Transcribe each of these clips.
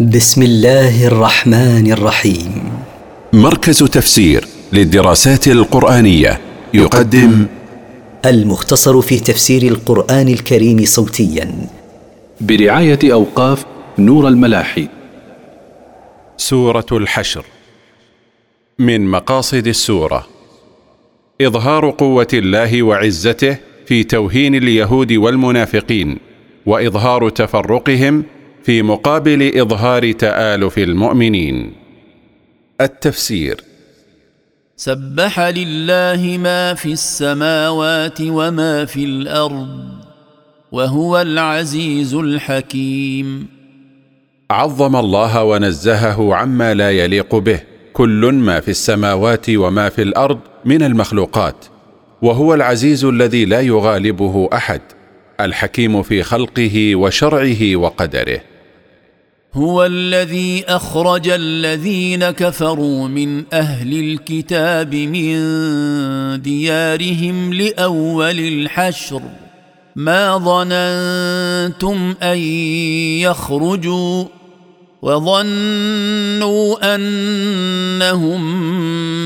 بسم الله الرحمن الرحيم. مركز تفسير للدراسات القرآنية يقدم المختصر في تفسير القرآن الكريم صوتيا. برعاية أوقاف نور الملاحي. سورة الحشر. من مقاصد السورة إظهار قوة الله وعزته في توهين اليهود والمنافقين وإظهار تفرقهم في مقابل إظهار تآلف المؤمنين. التفسير سبح لله ما في السماوات وما في الأرض وهو العزيز الحكيم. عظم الله ونزهه عما لا يليق به. كل ما في السماوات وما في الأرض من المخلوقات وهو العزيز الذي لا يغالبه أحد الحكيم في خلقه وشرعه وقدره. هو الذي أخرج الذين كفروا من أهل الكتاب من ديارهم لأول الحشر. ما ظننتم أن يخرجوا وظنوا أنهم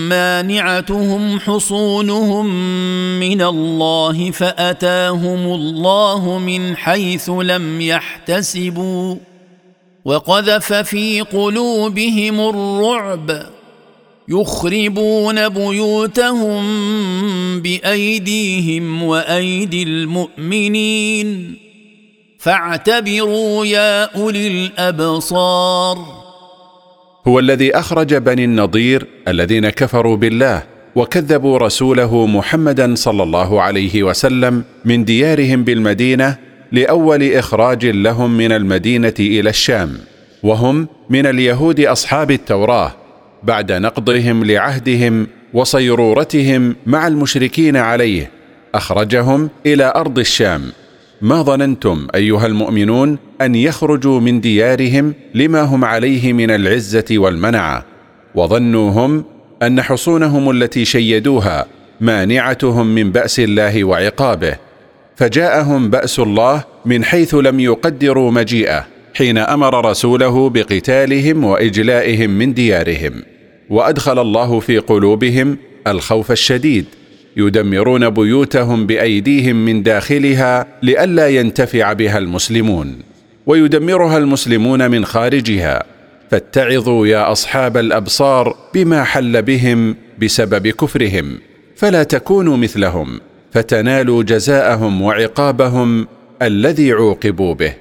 مانعتهم حصونهم من الله فأتاهم الله من حيث لم يحتسبوا. وقذف في قلوبهم الرعب. يخربون بيوتهم بأيديهم وأيدي المؤمنين. فاعتبروا يا أولي الأبصار. هو الذي أخرج بني النضير الذين كفروا بالله وكذبوا رسوله محمدا صلى الله عليه وسلم من ديارهم بالمدينة لأول إخراج لهم من المدينة إلى الشام وهم من اليهود أصحاب التوراة بعد نقضهم لعهدهم وصيرورتهم مع المشركين عليه أخرجهم إلى أرض الشام. ما ظننتم أيها المؤمنون أن يخرجوا من ديارهم لما هم عليه من العزة والمنعة وظنوا هم أن حصونهم التي شيدوها مانعتهم من بأس الله وعقابه فجاءهم بأس الله من حيث لم يقدروا مجيئه حين أمر رسوله بقتالهم وإجلائهم من ديارهم. وأدخل الله في قلوبهم الخوف الشديد يدمرون بيوتهم بأيديهم من داخلها لئلا ينتفع بها المسلمون. ويدمرها المسلمون من خارجها. فاتعظوا يا أصحاب الأبصار بما حل بهم بسبب كفرهم فلا تكونوا مثلهم. فتنالوا جزاءهم وعقابهم الذي عوقبوا به.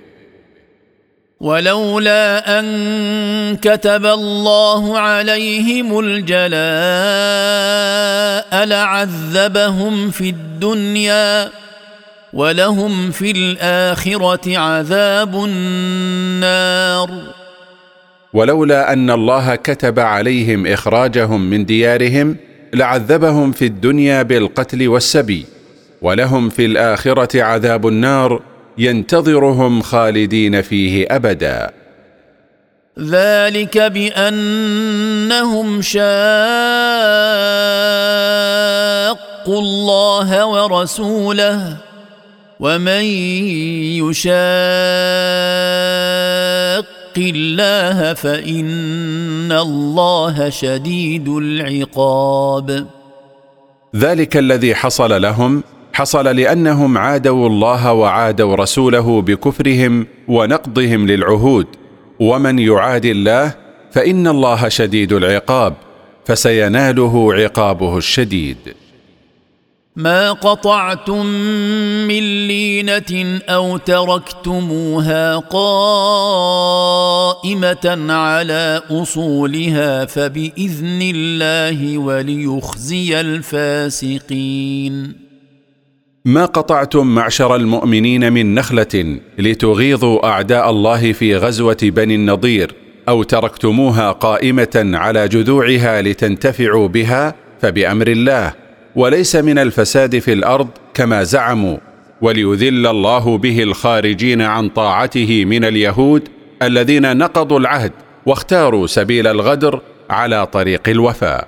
ولولا أن كتب الله عليهم الجلاء لعذبهم في الدنيا ولهم في الآخرة عذاب النار. ولولا أن الله كتب عليهم إخراجهم من ديارهم لعذبهم في الدنيا بالقتل والسبي. ولهم في الآخرة عذاب النار ينتظرهم خالدين فيه أبدا. ذلك بأنهم شاقوا الله ورسوله ومن يشاق الله فإن الله شديد العقاب. ذلك الذي حصل لهم حصل لأنهم عادوا الله وعادوا رسوله بكفرهم ونقضهم للعهود. ومن يعاد الله فإن الله شديد العقاب فسيناله عقابه الشديد. ما قطعتم من لينة أو تركتموها قائمة على أصولها فبإذن الله وليخزي الفاسقين. ما قطعتم معشر المؤمنين من نخلة لتغيظوا أعداء الله في غزوة بني النضير أو تركتموها قائمة على جذوعها لتنتفعوا بها فبأمر الله. وليس من الفساد في الأرض كما زعموا. وليذل الله به الخارجين عن طاعته من اليهود الذين نقضوا العهد واختاروا سبيل الغدر على طريق الوفاء.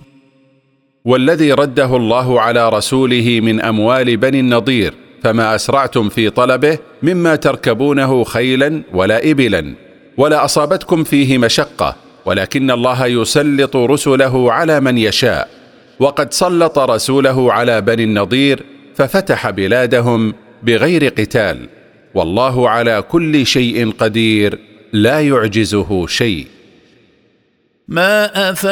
والذي رده الله على رسوله من أموال بني النضير فما أسرعتم في طلبه مما تركبونه خيلا ولا ابلا ولا أصابتكم فيه مشقة ولكن الله يسلط رسله على من يشاء. وقد سلط رسوله على بني النضير ففتح بلادهم بغير قتال. والله على كل شيء قدير لا يعجزه شيء. ما أفاء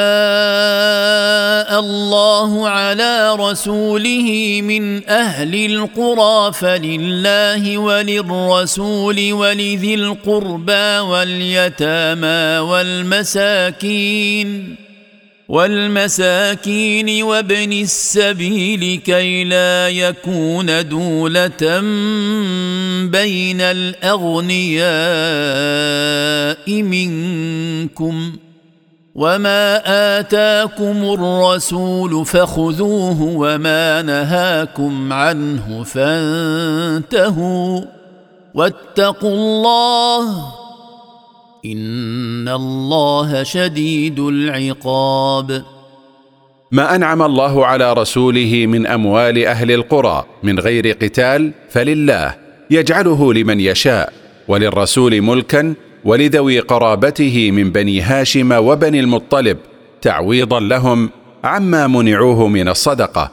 الله على رسوله من أهل القرى فلله وللرسول ولذي القربى واليتامى والمساكين والمساكين وابن السبيل كي لا يكون دولة بين الأغنياء منكم. وما اتاكم الرسول فخذوه وما نهاكم عنه فانتهوا واتقوا الله ان الله شديد العقاب ما أنعم الله على رسوله من أموال أهل القرى من غير قتال فلله يجعله لمن يشاء وللرسول ملكا ولذوي قرابته من بني هاشم وبني المطلب تعويضا لهم عما منعوه من الصدقة.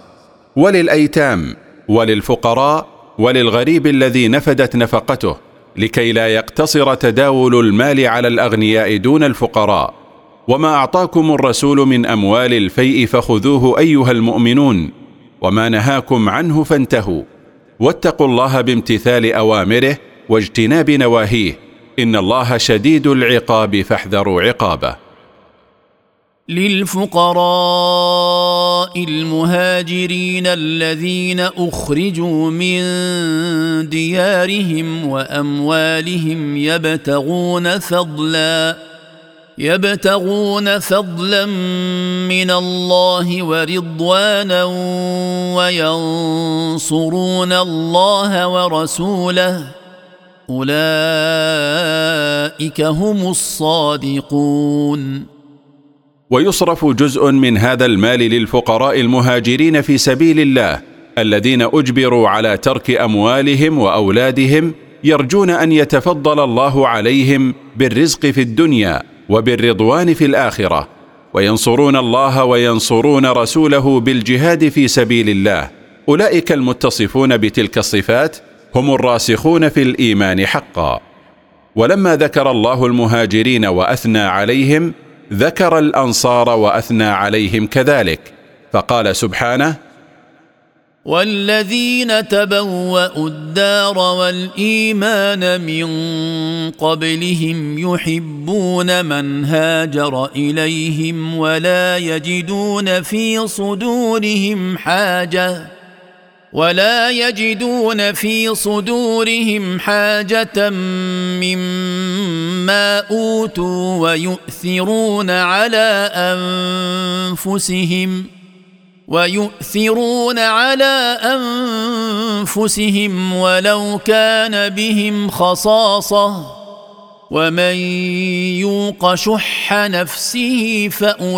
وللأيتام وللفقراء وللغريب الذي نفدت نفقته لكي لا يقتصر تداول المال على الأغنياء دون الفقراء. وما أعطاكم الرسول من أموال الفيء فخذوه أيها المؤمنون وما نهاكم عنه فانتهوا. واتقوا الله بامتثال أوامره واجتناب نواهيه. إن الله شديد العقاب فاحذروا عقابه. للفقراء المهاجرين الذين أخرجوا من ديارهم وأموالهم يبتغون فضلا يبتغون فضلا من الله ورضوانا وينصرون الله ورسوله. أولئك هم الصادقون. ويصرف جزء من هذا المال للفقراء المهاجرين في سبيل الله الذين أجبروا على ترك أموالهم وأولادهم يرجون أن يتفضل الله عليهم بالرزق في الدنيا وبالرضوان في الآخرة وينصرون الله وينصرون رسوله بالجهاد في سبيل الله. أولئك المتصفون بتلك الصفات هم الراسخون في الإيمان حقا. ولما ذكر الله المهاجرين وأثنى عليهم ذكر الأنصار وأثنى عليهم كذلك. فقال سبحانه والذين تبوأوا الدار والإيمان من قبلهم يحبون من هاجر إليهم ولا يجدون في صدورهم حاجة ولا يجدون في صدورهم حاجة مما أوتوا ويؤثرون على أنفسهم ويؤثرون على أنفسهم ولو كان بهم خصاصة ومن يوق شح نفسه فأولئك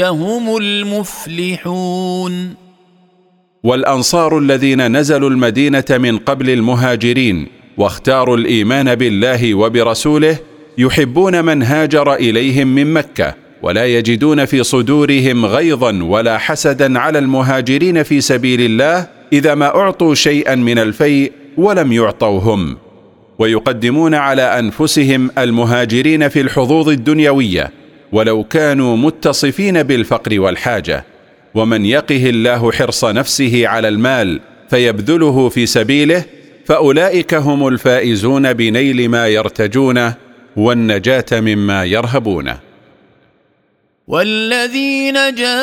هم المفلحون والأنصار الذين نزلوا المدينة من قبل المهاجرين واختاروا الإيمان بالله وبرسوله يحبون من هاجر إليهم من مكة ولا يجدون في صدورهم غيظا ولا حسدا على المهاجرين في سبيل الله إذا ما أعطوا شيئا من الفيء ولم يعطوا هم ويقدمون على أنفسهم المهاجرين في الحظوظ الدنيوية ولو كانوا متصفين بالفقر والحاجة. ومن يقه الله حرص نفسه على المال فيبذله في سبيله فأولئك هم الفائزون بنيل ما يرتجونه والنجاة مما يرهبونه والذين جاءوا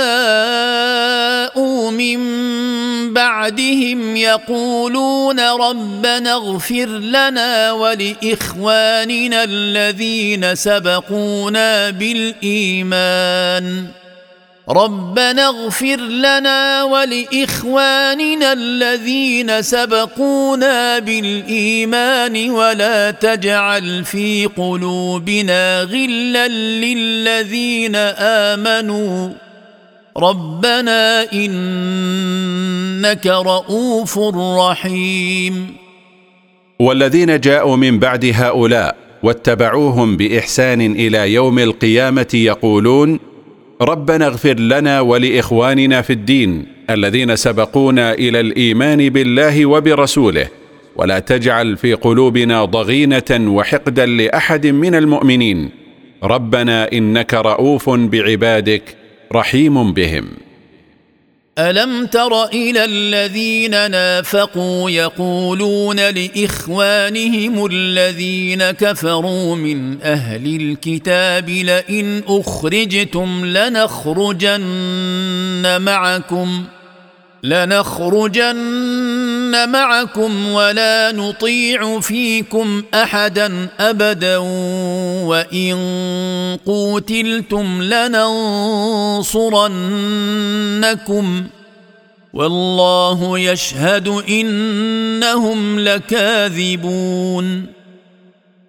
من بعدهم يقولون ربنا اغفر لنا ولإخواننا الذين سبقونا بالإيمان. ربنا اغفر لنا ولإخواننا الذين سبقونا بالإيمان ولا تجعل في قلوبنا غلا للذين آمنوا. ربنا إنك رؤوف رحيم. والذين جاءوا من بعد هؤلاء واتبعوهم بإحسان إلى يوم القيامة يقولون ربنا اغفر لنا ولإخواننا في الدين الذين سبقونا إلى الإيمان بالله وبرسوله ولا تجعل في قلوبنا ضغينة وحقدا لأحد من المؤمنين. ربنا إنك رؤوف بعبادك رحيم بهم. ألم تر إلى الذين نافقوا يقولون لإخوانهم الذين كفروا من أهل الكتاب لئن أخرجتم لنخرجن معكم لنخرجن معكم ولا نطيع فيكم أحدا أبدا وإن قوتلتم لننصرنكم والله يشهد انهم لكاذبون.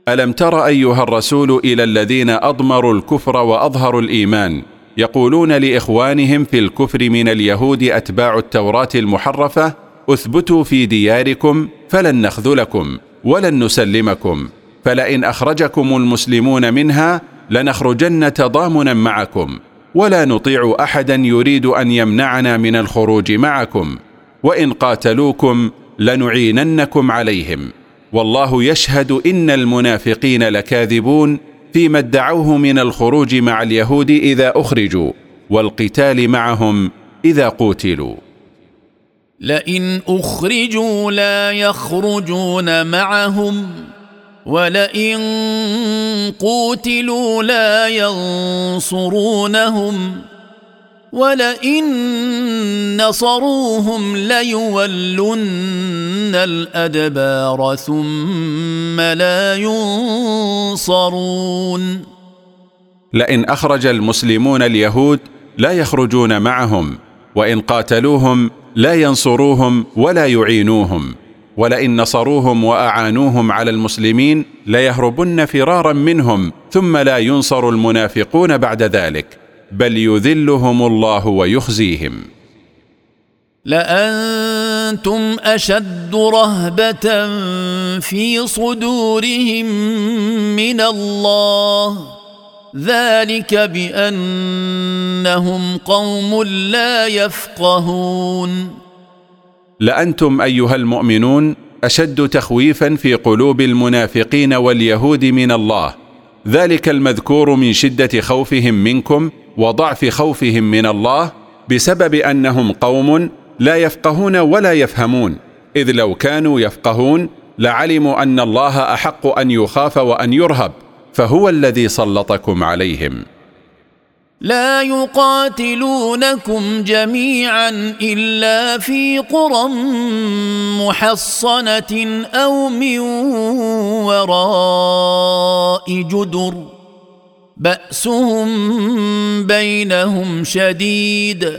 ألم تر أيها الرسول إلى الذين أضمروا الكفر وأظهروا الإيمان؟ يقولون لإخوانهم في الكفر من اليهود أتباع التوراة المحرفة اثبتوا في دياركم فلن نخذلكم ولن نسلمكم فلئن أخرجكم المسلمون منها لنخرجن تضامنا معكم ولا نطيع أحدا يريد أن يمنعنا من الخروج معكم وإن قاتلوكم لنعيننكم عليهم والله يشهد إن المنافقين لكاذبون فيما ادعوه من الخروج مع اليهود إذا أخرجوا والقتال معهم إذا قوتلوا. لئن أخرجوا لا يخرجون معهم ولئن قوتلوا لا ينصرونهم. ولئن نصروهم ليولن الادبار ثم لا ينصرون لئن اخرج المسلمون اليهود لا يخرجون معهم وان قاتلوهم لا ينصروهم ولا يعينوهم ولئن نصروهم واعانوهم على المسلمين ليهربن فرارا منهم ثم لا ينصر المنافقون بعد ذلك بل يذلهم الله ويخزيهم. لأنتم أشد رهبة في صدورهم من الله. ذلك بأنهم قوم لا يفقهون. لأنتم أيها المؤمنون أشد تخويفا في قلوب المنافقين واليهود من الله. ذلك المذكور من شدة خوفهم منكم وضعف خوفهم من الله بسبب أنهم قوم لا يفقهون ولا يفهمون. إذ لو كانوا يفقهون لعلموا أن الله أحق أن يخاف وأن يرهب فهو الذي سلطكم عليهم. لا يقاتلونكم جميعا إلا في قرى محصنة أو من وراء جدر. بأسهم بينهم شديد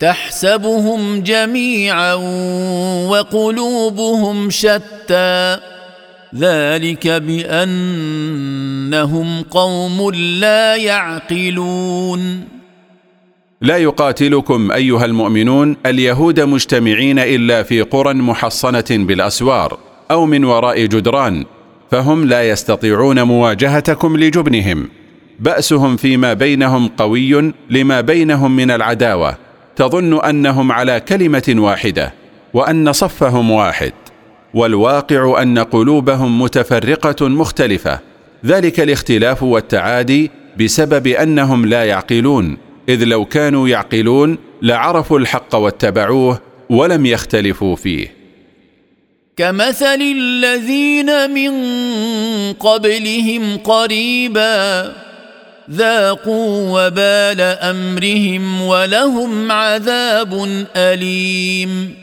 تحسبهم جميعا وقلوبهم شتى ذلك بأنهم قوم لا يعقلون. لا يقاتلكم أيها المؤمنون اليهود مجتمعين إلا في قرى محصنة بالأسوار أو من وراء جدران فهم لا يستطيعون مواجهتكم لجبنهم. بأسهم فيما بينهم قوي لما بينهم من العداوة. تظن أنهم على كلمة واحدة وأن صفهم واحد. والواقع أن قلوبهم متفرقة مختلفة. ذلك الاختلاف والتعادي بسبب أنهم لا يعقلون. إذ لو كانوا يعقلون لعرفوا الحق واتبعوه ولم يختلفوا فيه. كمثل الذين من قبلهم قريبا ذاقوا وبال أمرهم ولهم عذاب أليم.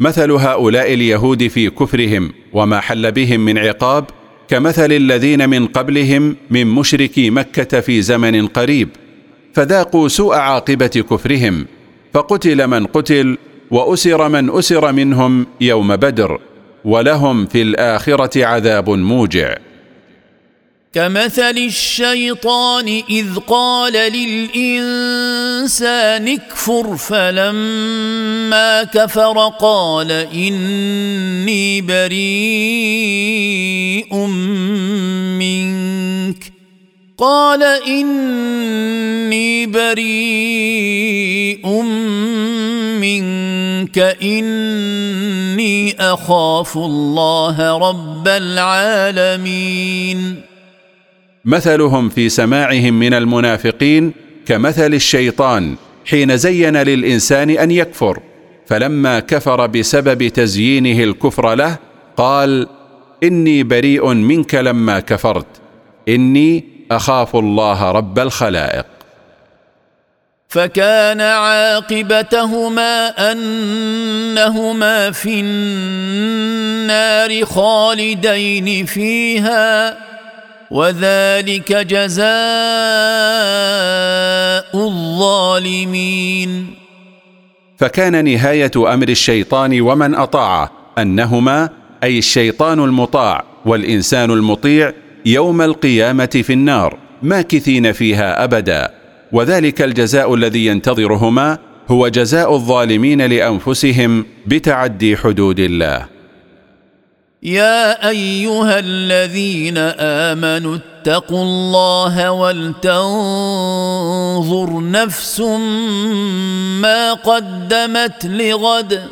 مثل هؤلاء اليهود في كفرهم وما حل بهم من عقاب كمثل الذين من قبلهم من مشركي مكة في زمن قريب فذاقوا سوء عاقبة كفرهم فقتل من قتل وأسر من أسر منهم يوم بدر ولهم في الآخرة عذاب موجع. كمثل الشيطان إذ قال للإنسان اكفر فلما كفر قال إني بريء منك. قال إني بريء منك. إني أخاف الله رب العالمين. مثلهم في سماعهم من المنافقين كمثل الشيطان حين زين للإنسان أن يكفر. فلما كفر بسبب تزيينه الكفر له قال إني بريء منك لما كفرت. إني أخاف الله رب الخلائق. فكان عاقبتهما أنهما في النار خالدين فيها. وذلك جزاء الظالمين. فكان نهاية أمر الشيطان ومن اطاعه أنهما أي الشيطان المطاع والإنسان المطيع يوم القيامة في النار ماكثين فيها أبدا. وذلك الجزاء الذي ينتظرهما هو جزاء الظالمين لأنفسهم بتعدي حدود الله. يا أيها الذين آمنوا اتقوا الله ولتنظر نفس ما قدمت لغد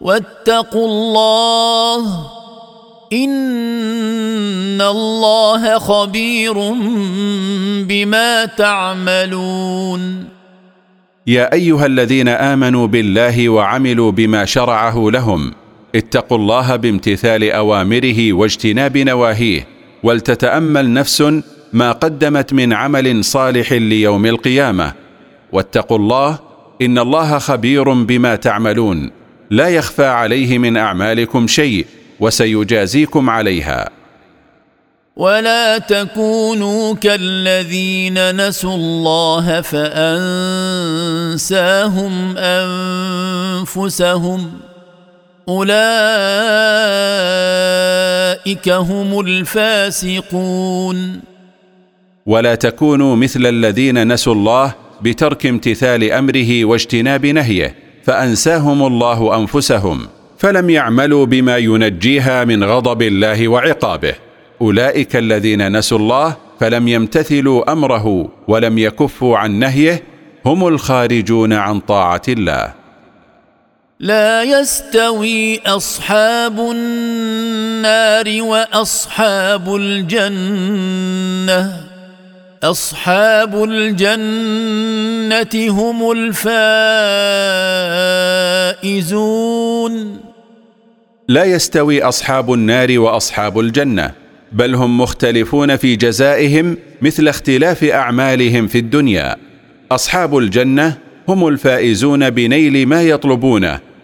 واتقوا الله إن الله خبير بما تعملون. يا أيها الذين آمنوا بالله وعملوا بما شرعه لهم اتقوا الله بامتثال أوامره واجتناب نواهيه ولتتأمل نفس ما قدمت من عمل صالح ليوم القيامة. واتقوا الله إن الله خبير بما تعملون. لا يخفى عليه من أعمالكم شيء وسيجازيكم عليها. ولا تكونوا كالذين نسوا الله فأنساهم أنفسهم. أولئك هم الفاسقون. ولا تكونوا مثل الذين نسوا الله بترك امتثال أمره واجتناب نهيه فأنساهم الله أنفسهم فلم يعملوا بما ينجيها من غضب الله وعقابه. أولئك الذين نسوا الله فلم يمتثلوا أمره ولم يكفوا عن نهيه هم الخارجون عن طاعة الله. لا يستوي أصحاب النار وأصحاب الجنة. أصحاب الجنة هم الفائزون. لا يستوي أصحاب النار وأصحاب الجنة بل هم مختلفون في جزائهم مثل اختلاف أعمالهم في الدنيا. أصحاب الجنة هم الفائزون بنيل ما يطلبونه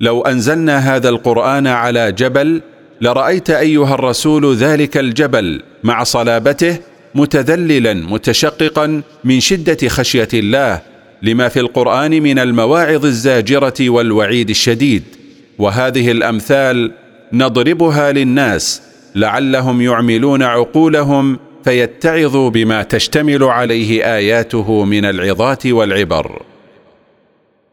لو أنزلنا هذا القرآن على جبل لرأيت أيها الرسول ذلك الجبل مع صلابته متذللا متشققا من شدة خشية الله لما في القرآن من المواعظ الزاجرة والوعيد الشديد. وهذه الأمثال نضربها للناس لعلهم يعملون عقولهم فيتعظوا بما تشتمل عليه آياته من العظات والعبر.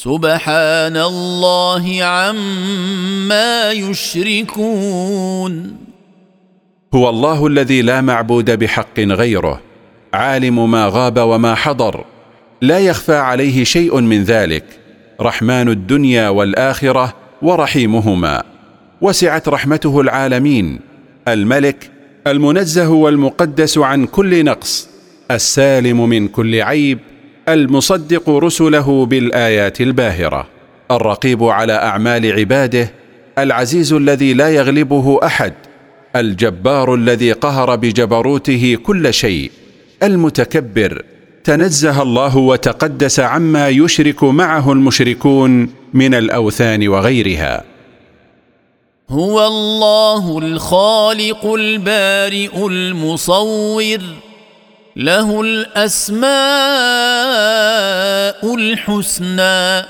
سبحان الله عما يشركون. هو الله الذي لا معبود بحق غيره عالم ما غاب وما حضر لا يخفى عليه شيء من ذلك رحمن الدنيا والآخرة ورحيمهما. وسعت رحمته العالمين الملك المنزه والمقدس عن كل نقص السالم من كل عيب المصدق رسله بالآيات الباهرة. الرقيب على أعمال عباده العزيز الذي لا يغلبه أحد الجبار الذي قهر بجبروته كل شيء المتكبر تنزه الله وتقدس عما يشرك معه المشركون من الأوثان وغيرها. هو الله الخالق البارئ المصور. له الأسماء الحسنى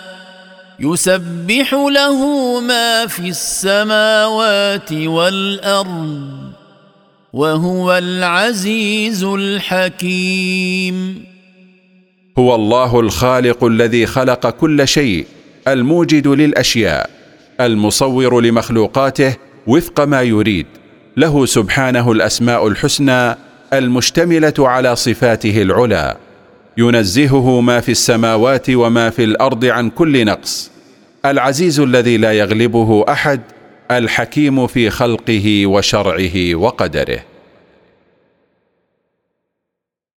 يسبح له ما في السماوات والأرض وهو العزيز الحكيم. هو الله الخالق الذي خلق كل شيء الموجد للأشياء المصور لمخلوقاته وفق ما يريد له سبحانه الأسماء الحسنى المشتملة على صفاته العلى ينزهه ما في السماوات وما في الأرض عن كل نقص. العزيز الذي لا يغلبه أحد الحكيم في خلقه وشرعه وقدره.